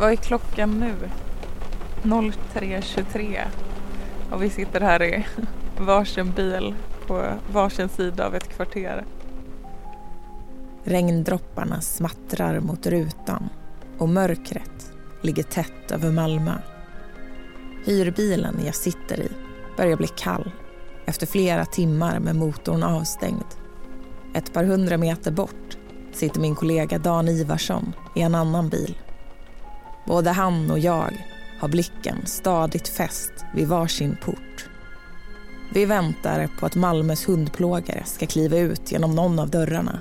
Vad är klockan nu? 03.23 och vi sitter här i varsin bil på varsin sida av ett kvarter. Regndropparna smattrar mot rutan och mörkret ligger tätt över Malmö. Hyrbilen jag sitter i börjar bli kall efter flera timmar med motorn avstängd. Ett par hundra meter bort sitter min kollega Dan Ivarsson i en annan bil. Både han och jag har blicken stadigt fäst vid varsin port. Vi väntar på att Malmös hundplågare ska kliva ut genom någon av dörrarna.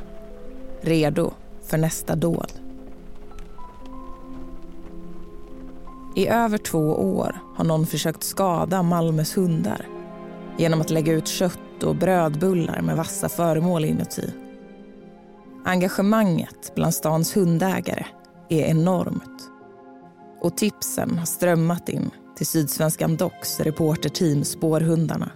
Redo för nästa dåd. I över två år har någon försökt skada Malmös hundar genom att lägga ut kött och brödbullar med vassa föremål inuti. Engagemanget bland stans hundägare är enormt. Och tipsen har strömmat in till Sydsvenskan Docs reporterteam Spårhundarna.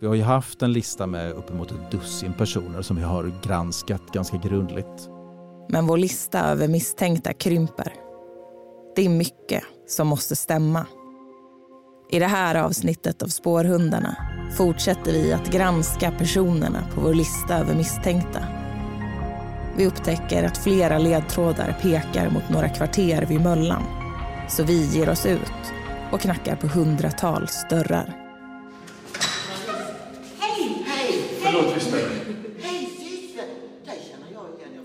Vi har ju haft en lista med uppemot ett dussin personer som vi har granskat ganska grundligt. Men vår lista över misstänkta krymper. Det är mycket som måste stämma. I det här avsnittet av Spårhundarna fortsätter vi att granska personerna på vår lista över misstänkta. Vi upptäcker att flera ledtrådar pekar mot några kvarter vid Möllan. Så vi ger oss ut och knackar på hundratals dörrar. Hej! Hej! Förlåt, vi stör.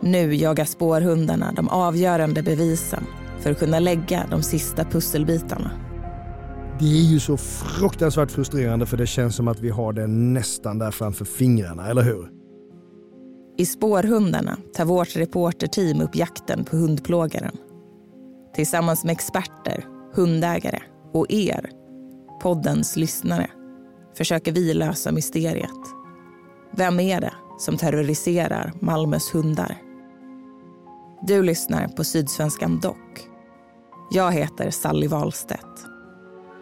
Nu jagar spårhundarna de avgörande bevisen för att kunna lägga de sista pusselbitarna. Det är ju så fruktansvärt frustrerande för det känns som att vi har det nästan där framför fingrarna, eller hur? I Spårhundarna tar vårt reporterteam upp jakten på hundplågaren. Tillsammans med experter, hundägare och er, poddens lyssnare, försöker vi lösa mysteriet. Vem är det som terroriserar Malmös hundar? Du lyssnar på Sydsvenskan Dock. Jag heter Sally Wahlstedt.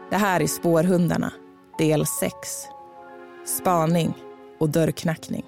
Det här är Spårhundarna, del 6. Spaning och dörrknackning.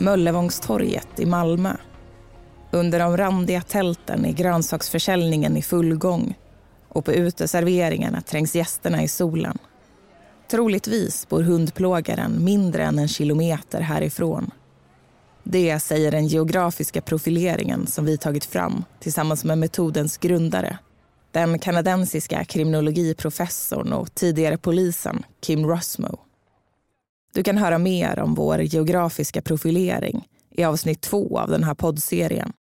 Möllevångstorget i Malmö. Under de randiga tälten är grönsaksförsäljningen i full gång och på uteserveringarna trängs gästerna i solen. Troligtvis bor hundplågaren mindre än en kilometer härifrån. Det säger den geografiska profileringen som vi tagit fram tillsammans med metodens grundare den kanadensiska kriminologiprofessorn och tidigare polisen Kim Rusmo du kan höra mer om vår geografiska profilering i avsnitt två av den här poddserien.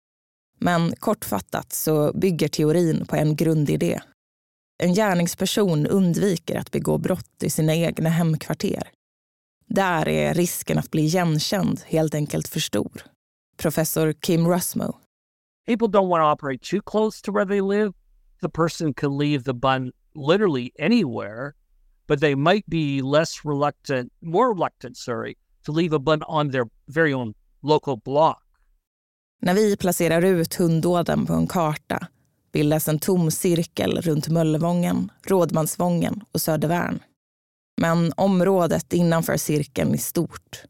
Men kortfattat så bygger teorin på en grundidé. En gärningsperson undviker att begå brott i sina egna hemkvarter. Där är risken att bli igenkänd helt enkelt för stor. Professor Kim Rusmo. People don't want to operate too close to where they live. The person can leave the bun literally anywhere but they might be less reluctant, more reluctant, sorry, to leave a bun on their very own local block. När vi placerar ut hunddåden på en karta bildas en tom cirkel runt Möllevången, Rådmansvången och Södervärn. Men området innanför cirkeln är stort.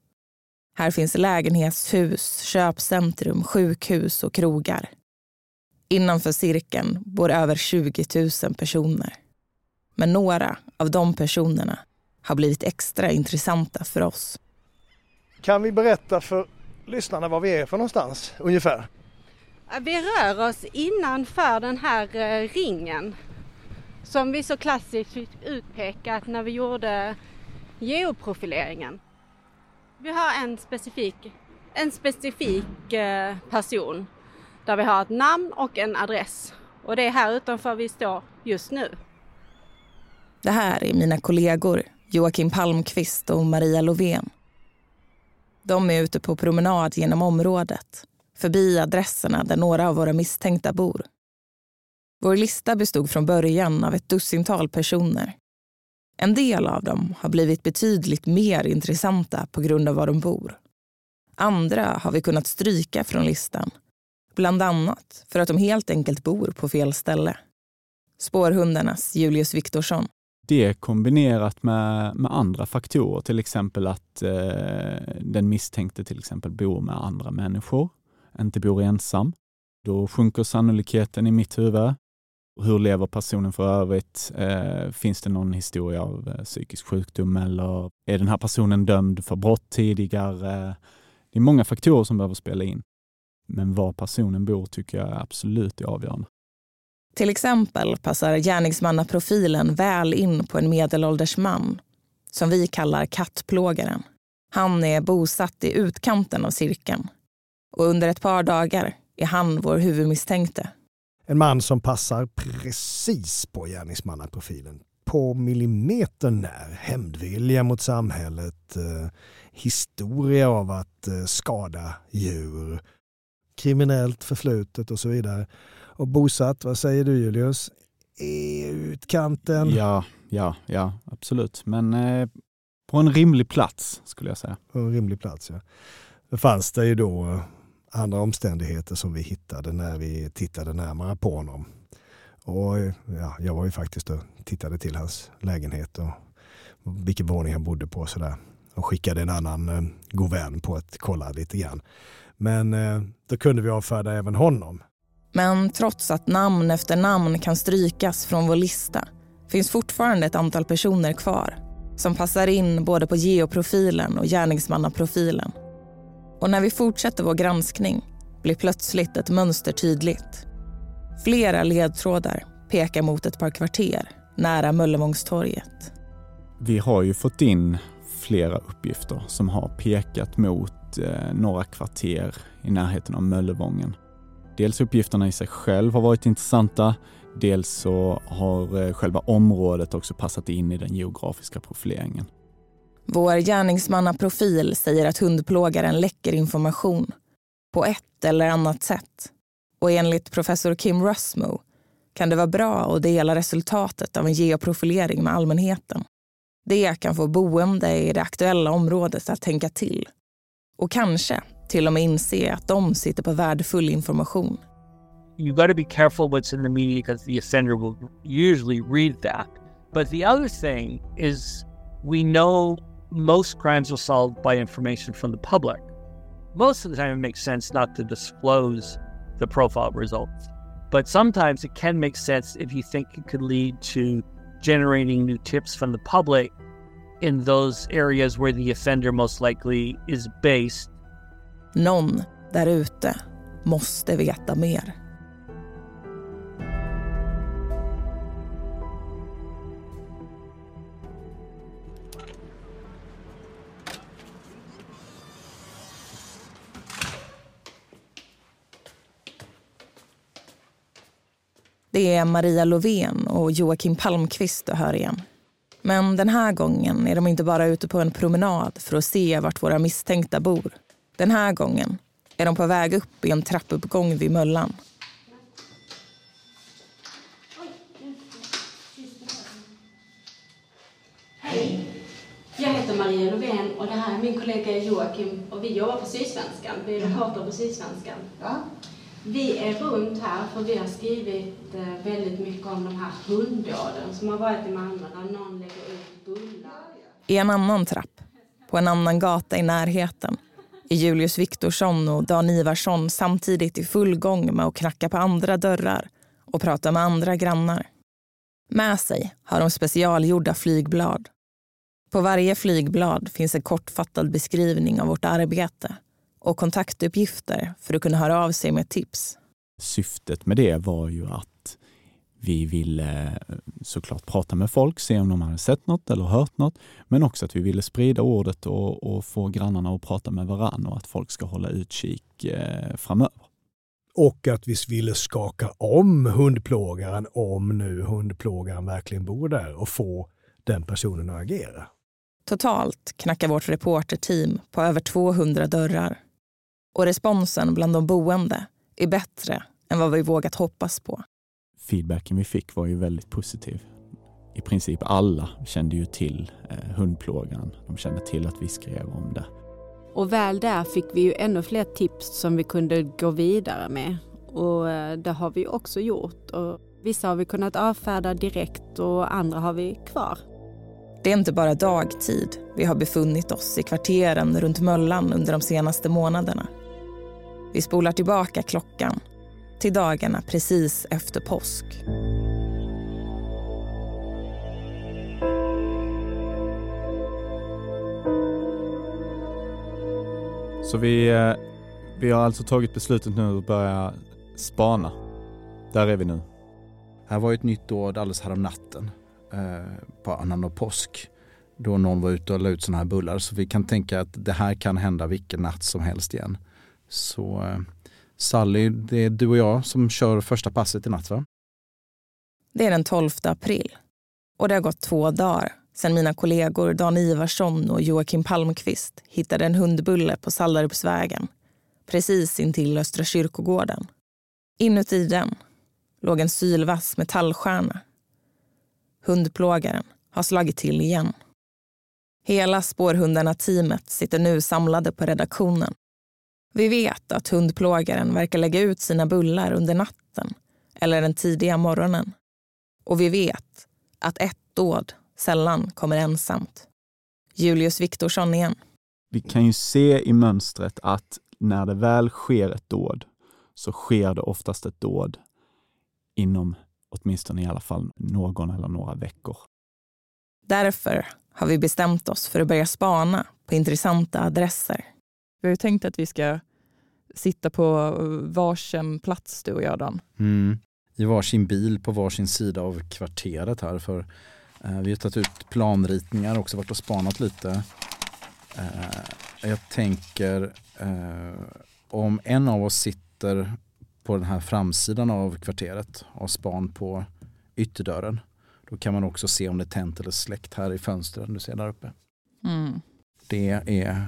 Här finns lägenhetshus, köpcentrum, sjukhus och krogar. Innanför cirkeln bor över 20 000 personer. Men några av de personerna har blivit extra intressanta för oss. Kan vi berätta för lyssnarna var vi är för någonstans ungefär? Vi rör oss innanför den här eh, ringen som vi så klassiskt fick utpekat när vi gjorde geoprofileringen. Vi har en specifik, en specifik eh, person där vi har ett namn och en adress och det är här utanför vi står just nu. Det här är mina kollegor Joakim Palmqvist och Maria Lovén. De är ute på promenad genom området förbi adresserna där några av våra misstänkta bor. Vår lista bestod från början av ett dussintal personer. En del av dem har blivit betydligt mer intressanta på grund av var de bor. Andra har vi kunnat stryka från listan. Bland annat för att de helt enkelt bor på fel ställe. Spårhundarnas Julius Viktorsson. Det kombinerat med, med andra faktorer, till exempel att eh, den misstänkte till exempel bor med andra människor, inte bor ensam. Då sjunker sannolikheten i mitt huvud. Hur lever personen för övrigt? Eh, finns det någon historia av eh, psykisk sjukdom eller är den här personen dömd för brott tidigare? Det är många faktorer som behöver spela in. Men var personen bor tycker jag absolut är avgörande. Till exempel passar gärningsmannaprofilen väl in på en medelålders man som vi kallar kattplågaren. Han är bosatt i utkanten av cirkeln och under ett par dagar är han vår huvudmisstänkte. En man som passar precis på gärningsmannaprofilen. På millimetern när. Hämndvilja mot samhället, eh, historia av att eh, skada djur, kriminellt förflutet och så vidare. Och bosatt, vad säger du Julius? I utkanten? Ja, ja, ja, absolut. Men eh, på en rimlig plats skulle jag säga. På en rimlig plats, ja. Det fanns det ju då andra omständigheter som vi hittade när vi tittade närmare på honom. Och ja, jag var ju faktiskt och tittade till hans lägenhet och vilken våning han bodde på och sådär. Och skickade en annan eh, god vän på att kolla lite grann. Men eh, då kunde vi avfärda även honom. Men trots att namn efter namn kan strykas från vår lista finns fortfarande ett antal personer kvar som passar in både på geoprofilen och gärningsmannaprofilen. Och när vi fortsätter vår granskning blir plötsligt ett mönster tydligt. Flera ledtrådar pekar mot ett par kvarter nära Möllevångstorget. Vi har ju fått in flera uppgifter som har pekat mot eh, några kvarter i närheten av Möllevången. Dels uppgifterna i sig själv har varit intressanta, dels så har eh, själva området också passat in i den geografiska profileringen. Vår gärningsmannaprofil säger att hundplågaren läcker information på ett eller annat sätt. Och enligt professor Kim Rusmo kan det vara bra att dela resultatet av en geoprofilering med allmänheten. Det kan få boende i det aktuella området att tänka till. Och kanske till och med inse att de sitter på värdefull information. You got to be careful what's in the media because the offender will usually read that. But the other thing is we know most crimes are solved by information from the public. Most of the time, it makes sense not to disclose the profile results. But sometimes it can make sense if you think it could lead to generating new tips from the public in those areas where the offender most likely is based. Någon där ute måste veta mer. Det är Maria Lovén och Joakim Palmqvist du hör igen. Men den här gången är de inte bara ute på en promenad för att se vart våra misstänkta bor. Den här gången är de på väg upp i en trappuppgång vid Möllan. Hej! Jag heter Maria Lovén och det här är min kollega Joakim och vi jobbar på Sydsvenskan. Vi är reporter på Sydsvenskan. Ja. Vi är runt här för vi har skrivit eh, väldigt mycket om de här hunddåden som har varit i Malmö där någon lägger ut bullar. I en annan trapp, på en annan gata i närheten är Julius Viktorsson och Dan Ivarsson samtidigt i full gång med att knacka på andra dörrar och prata med andra grannar. Med sig har de specialgjorda flygblad. På varje flygblad finns en kortfattad beskrivning av vårt arbete och kontaktuppgifter för att kunna höra av sig med tips. Syftet med det var ju att vi ville såklart prata med folk, se om de hade sett något eller hört något, men också att vi ville sprida ordet och, och få grannarna att prata med varandra och att folk ska hålla utkik eh, framöver. Och att vi ville skaka om hundplågaren om nu hundplågaren verkligen bor där och få den personen att agera. Totalt knackar vårt reporterteam på över 200 dörrar. Och responsen bland de boende är bättre än vad vi vågat hoppas på. Feedbacken vi fick var ju väldigt positiv. i princip alla kände ju till eh, hundplågan. De kände till att vi skrev om det. Och väl där fick vi ju ännu fler tips som vi kunde gå vidare med. Och eh, det har vi också gjort. Och vissa har vi kunnat avfärda direkt och andra har vi kvar. Det är inte bara dagtid vi har befunnit oss i kvarteren runt Möllan under de senaste månaderna. Vi spolar tillbaka klockan till dagarna precis efter påsk. Så vi, eh, vi har alltså tagit beslutet nu att börja spana. Där är vi nu. Här var ett nytt dåd alldeles härom natten eh, på annandag påsk. Då någon var ute och la ut sådana här bullar. Så vi kan tänka att det här kan hända vilken natt som helst igen. Så eh, Sally, det är du och jag som kör första passet i natt va? Det är den 12 april och det har gått två dagar sedan mina kollegor Dan Ivarsson och Joakim Palmqvist hittade en hundbulle på Sallarupsvägen precis intill Östra kyrkogården. Inuti den låg en sylvass metallstjärna. Hundplågaren har slagit till igen. Hela spårhundarna-teamet sitter nu samlade på redaktionen. Vi vet att hundplågaren verkar lägga ut sina bullar under natten eller den tidiga morgonen. Och vi vet att ett dåd sällan kommer ensamt. Julius Viktorsson igen. Vi kan ju se i mönstret att när det väl sker ett dåd så sker det oftast ett dåd inom åtminstone i alla fall någon eller några veckor. Därför har vi bestämt oss för att börja spana på intressanta adresser. Vi har ju tänkt att vi ska sitta på varsin plats du och jag Dan. Mm. I varsin bil på varsin sida av kvarteret här. För eh, Vi har tagit ut planritningar också, varit och spanat lite. Eh, jag tänker eh, om en av oss sitter på den här framsidan av kvarteret och span på ytterdörren. Då kan man också se om det är tänt eller släckt här i fönstren du ser där uppe. Mm. Det är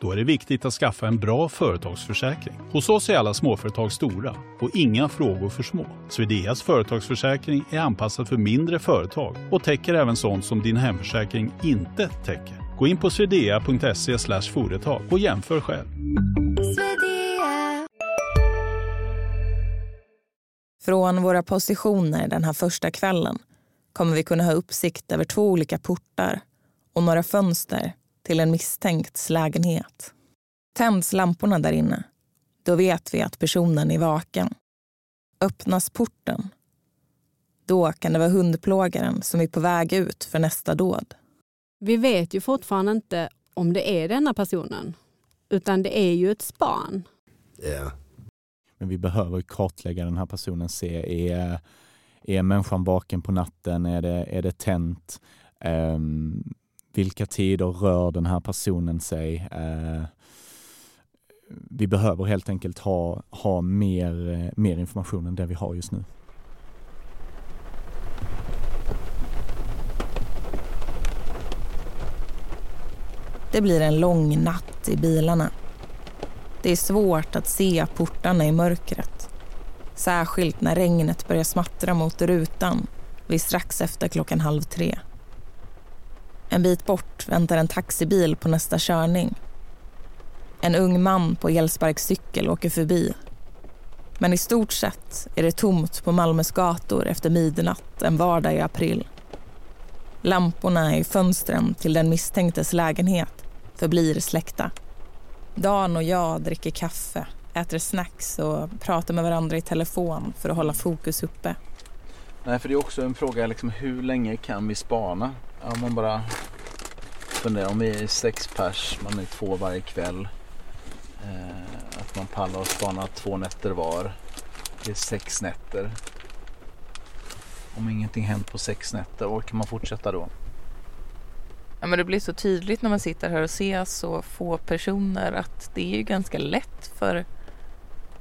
Då är det viktigt att skaffa en bra företagsförsäkring. Hos oss är alla småföretag stora och inga frågor för små. Swedeas företagsförsäkring är anpassad för mindre företag och täcker även sånt som din hemförsäkring inte täcker. Gå in på swedea.se företag och jämför själv. Från våra positioner den här första kvällen kommer vi kunna ha uppsikt över två olika portar och några fönster till en misstänkts lägenhet. Tänds lamporna där inne, då vet vi att personen är vaken. Öppnas porten, då kan det vara hundplågaren som är på väg ut för nästa dåd. Vi vet ju fortfarande inte om det är denna personen, utan det är ju ett span. Ja. Men vi behöver kartlägga den här personen, se är, är människan vaken på natten, är det, är det tänt? Um, vilka tider rör den här personen sig? Eh, vi behöver helt enkelt ha, ha mer, eh, mer information än det vi har just nu. Det blir en lång natt i bilarna. Det är svårt att se portarna i mörkret. Särskilt när regnet börjar smattra mot rutan vid strax efter klockan halv tre. En bit bort väntar en taxibil på nästa körning. En ung man på elsparkcykel åker förbi. Men i stort sett är det tomt på Malmös gator efter midnatt en vardag i april. Lamporna i fönstren till den misstänktes lägenhet förblir släckta. Dan och jag dricker kaffe, äter snacks och pratar med varandra i telefon för att hålla fokus uppe. Nej, för det är också en fråga liksom, hur länge kan vi spana? Om man bara funderar, om vi är sex pers, man är två varje kväll. Eh, att man pallar och spana två nätter var. Det är sex nätter. Om ingenting hänt på sex nätter, orkar man fortsätta då? Ja, men det blir så tydligt när man sitter här och ser så få personer att det är ju ganska lätt för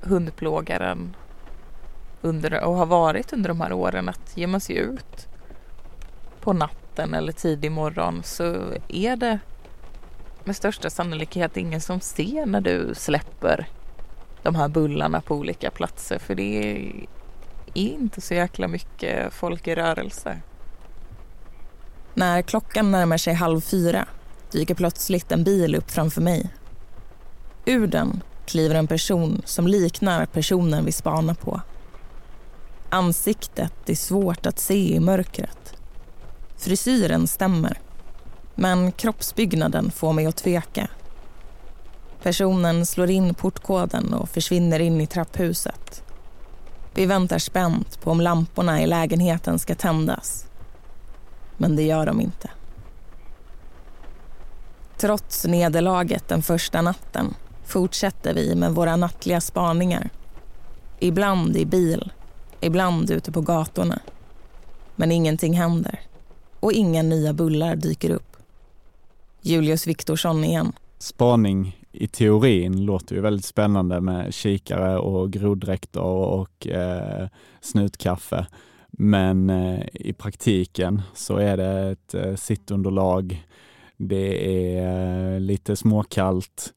hundplågaren under, och har varit under de här åren att ger man sig ut på natten eller tidig morgon så är det med största sannolikhet ingen som ser när du släpper de här bullarna på olika platser för det är inte så jäkla mycket folk i rörelse. När klockan närmar sig halv fyra dyker plötsligt en bil upp framför mig. Ur den kliver en person som liknar personen vi spanar på. Ansiktet är svårt att se i mörkret. Frisyren stämmer, men kroppsbyggnaden får mig att tveka. Personen slår in portkoden och försvinner in i trapphuset. Vi väntar spänt på om lamporna i lägenheten ska tändas. Men det gör de inte. Trots nederlaget den första natten fortsätter vi med våra nattliga spaningar. Ibland i bil, ibland ute på gatorna. Men ingenting händer och inga nya bullar dyker upp. Julius Viktorsson igen. Spaning i teorin låter ju väldigt spännande med kikare och groddräkter och eh, snutkaffe. Men eh, i praktiken så är det ett eh, sittunderlag. Det är eh, lite småkallt.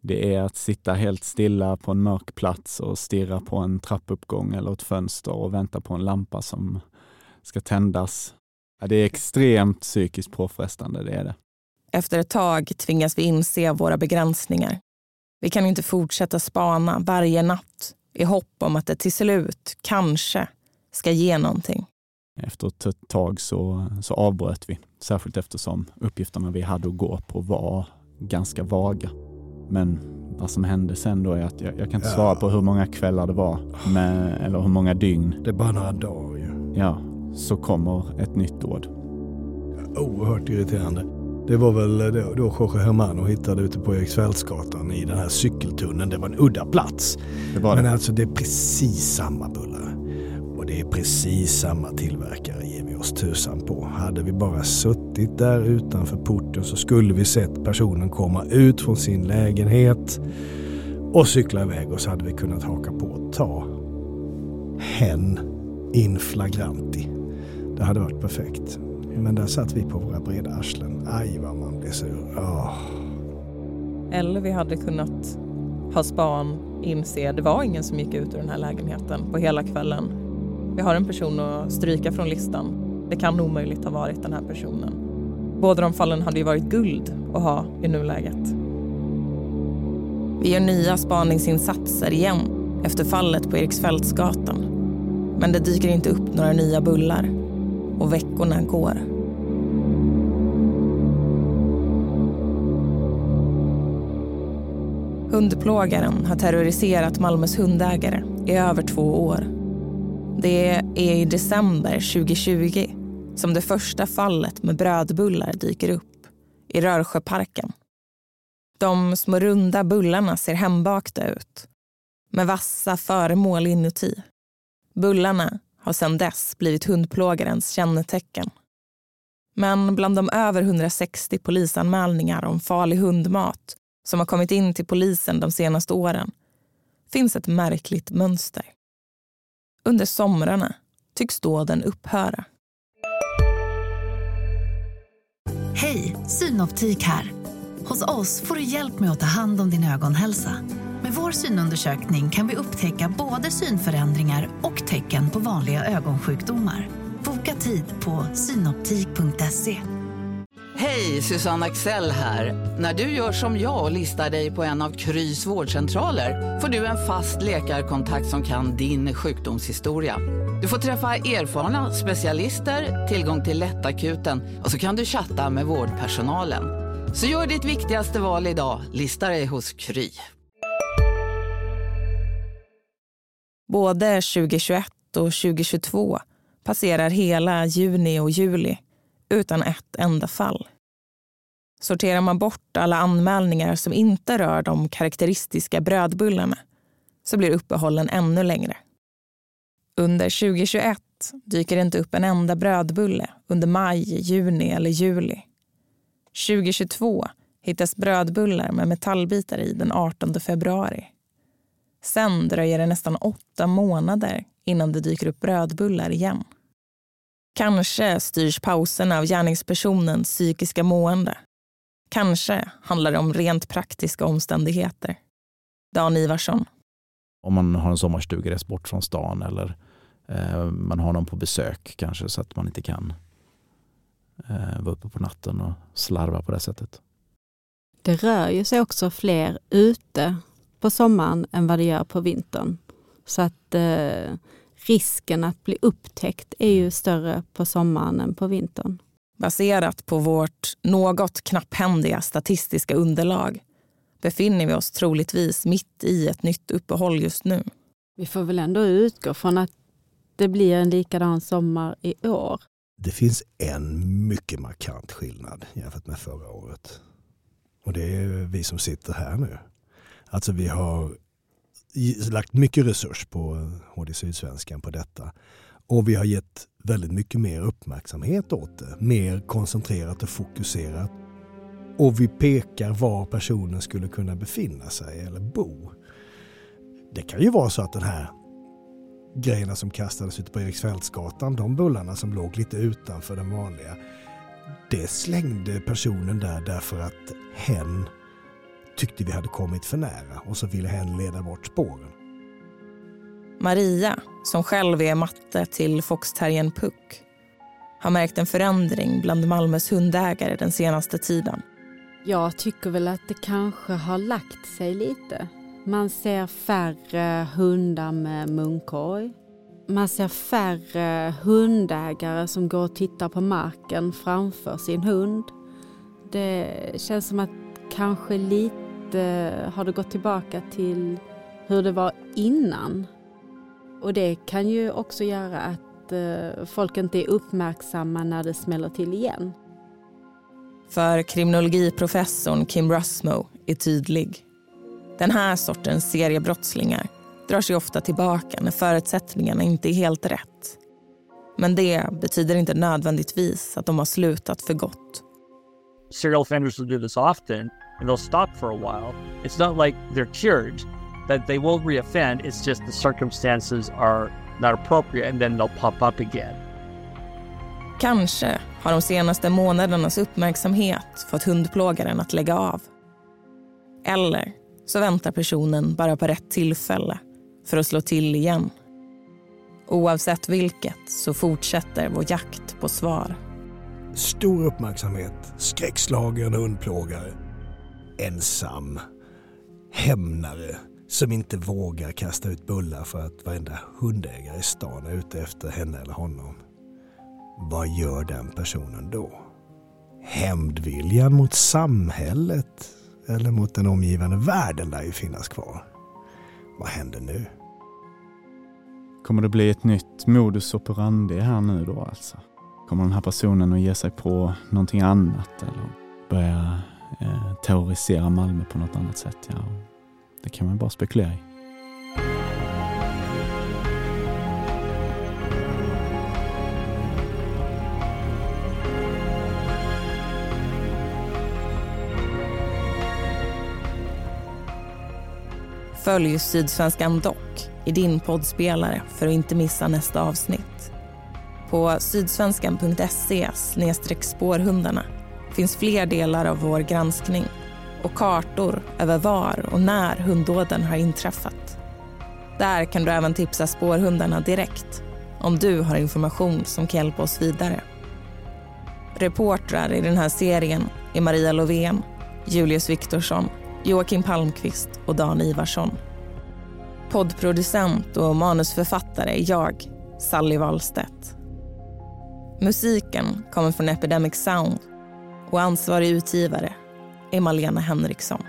Det är att sitta helt stilla på en mörk plats och stirra på en trappuppgång eller ett fönster och vänta på en lampa som ska tändas. Ja, det är extremt psykiskt påfrestande, det är det. Efter ett tag tvingas vi inse våra begränsningar. Vi kan inte fortsätta spana varje natt i hopp om att det till slut, kanske, ska ge någonting. Efter ett tag så, så avbröt vi, särskilt eftersom uppgifterna vi hade att gå på var ganska vaga. Men vad som hände sen då är att jag, jag kan inte ja. svara på hur många kvällar det var, med, eller hur många dygn. Det är bara några dagar ju. Ja, så kommer ett nytt dåd. Oerhört irriterande. Det var väl då, då Jorge Hermano hittade ute på Eriksfältsgatan i den här cykeltunneln. Det var en udda plats. Det det. Men alltså det är precis samma bullar. Och det är precis samma tillverkare ger vi oss tusan på. Hade vi bara suttit där utanför porten så skulle vi sett personen komma ut från sin lägenhet och cykla iväg och så hade vi kunnat haka på och ta hen in flagranti. Det hade varit perfekt. Men där satt vi på våra breda arslen. Aj vad man blir sur. Oh. Eller vi hade kunnat ha span, inse det var ingen som gick ut ur den här lägenheten på hela kvällen. Vi har en person att stryka från listan. Det kan omöjligt ha varit den här personen. Båda de fallen hade ju varit guld att ha i nuläget. Vi gör nya spaningsinsatser igen efter fallet på Eriksfältsgatan. Men det dyker inte upp några nya bullar och veckorna går. Hundplågaren har terroriserat Malmös hundägare i över två år. Det är i december 2020 som det första fallet med brödbullar dyker upp i Rörsjöparken. De små runda bullarna ser hembakta ut med vassa föremål inuti. Bullarna har sedan dess blivit hundplågarens kännetecken. Men bland de över 160 polisanmälningar om farlig hundmat som har kommit in till polisen de senaste åren finns ett märkligt mönster. Under somrarna tycks dåden upphöra. Hej, Synoptik här. Hos oss får du hjälp med att ta hand om din ögonhälsa. Med vår synundersökning kan vi upptäcka både synförändringar och tecken på vanliga ögonsjukdomar. Boka tid på synoptik.se. Hej, Susanne Axel här. När du gör som jag och listar dig på en av Krys vårdcentraler får du en fast läkarkontakt som kan din sjukdomshistoria. Du får träffa erfarna specialister, tillgång till lättakuten och så kan du chatta med vårdpersonalen. Så gör ditt viktigaste val idag, lista dig hos Kry. Både 2021 och 2022 passerar hela juni och juli utan ett enda fall. Sorterar man bort alla anmälningar som inte rör de karaktäristiska brödbullarna så blir uppehållen ännu längre. Under 2021 dyker det inte upp en enda brödbulle under maj, juni eller juli. 2022 hittas brödbullar med metallbitar i den 18 februari. Sen dröjer det nästan åtta månader innan det dyker upp brödbullar igen. Kanske styrs pauserna av gärningspersonens psykiska mående. Kanske handlar det om rent praktiska omständigheter. Dan Ivarsson. Om man har en sommarstugeresa bort från stan eller eh, man har någon på besök kanske så att man inte kan eh, vara uppe på natten och slarva på det sättet. Det rör ju sig också fler ute på sommaren än vad det gör på vintern. Så att eh, risken att bli upptäckt är ju större på sommaren än på vintern. Baserat på vårt något knapphändiga statistiska underlag befinner vi oss troligtvis mitt i ett nytt uppehåll just nu. Vi får väl ändå utgå från att det blir en likadan sommar i år. Det finns en mycket markant skillnad jämfört med förra året. Och det är vi som sitter här nu. Alltså vi har lagt mycket resurs på eh, HD Sydsvenskan på detta. Och vi har gett väldigt mycket mer uppmärksamhet åt det. Mer koncentrerat och fokuserat. Och vi pekar var personen skulle kunna befinna sig eller bo. Det kan ju vara så att den här grejerna som kastades ute på Eriksfältsgatan, de bullarna som låg lite utanför den vanliga, det slängde personen där därför att hen tyckte vi hade kommit för nära och så ville hen leda bort spåren. Maria, som själv är matte till foxterriern Puck, har märkt en förändring bland Malmös hundägare den senaste tiden. Jag tycker väl att det kanske har lagt sig lite. Man ser färre hundar med munkorg. Man ser färre hundägare som går och tittar på marken framför sin hund. Det känns som att kanske lite har det gått tillbaka till hur det var innan. Och det kan ju också göra att eh, folk inte är uppmärksamma när det smäller till igen. För kriminologiprofessorn Kim Rusmo är tydlig. Den här sortens seriebrottslingar drar sig ofta tillbaka när förutsättningarna inte är helt rätt. Men det betyder inte nödvändigtvis att de har slutat för gott. Serial offenders will do this often and they'll stop for a while. It's not like they're cured, that they will reoffend. It's just the circumstances are not appropriate and then they'll pop up again. Kanske har de senaste månadernas uppmärksamhet fått hundplågaren att lägga av. Eller så väntar personen bara på rätt tillfälle för att slå till igen. Oavsett vilket så fortsätter vår jakt på svar. Stor uppmärksamhet, skräckslagen hundplågare, ensam, hämnare som inte vågar kasta ut bullar för att varenda hundägare i stan är ute efter henne eller honom. Vad gör den personen då? Hämndviljan mot samhället eller mot den omgivande världen lär ju finnas kvar. Vad händer nu? Kommer det bli ett nytt modus operandi här nu då alltså? Kommer den här personen att ge sig på någonting annat eller börja eh, terrorisera Malmö på något annat sätt? Ja, det kan man bara spekulera i. Följ Sydsvenskan Dock i din poddspelare för att inte missa nästa avsnitt. På sydsvenskan.se spårhundarna finns fler delar av vår granskning och kartor över var och när hunddåden har inträffat. Där kan du även tipsa spårhundarna direkt om du har information som kan hjälpa oss vidare. Reportrar i den här serien är Maria Lovén, Julius Viktorsson, Joakim Palmqvist och Dan Ivarsson. Poddproducent och manusförfattare är jag, Sally Wahlstedt. Musiken kommer från Epidemic Sound och ansvarig utgivare är Malena Henriksson.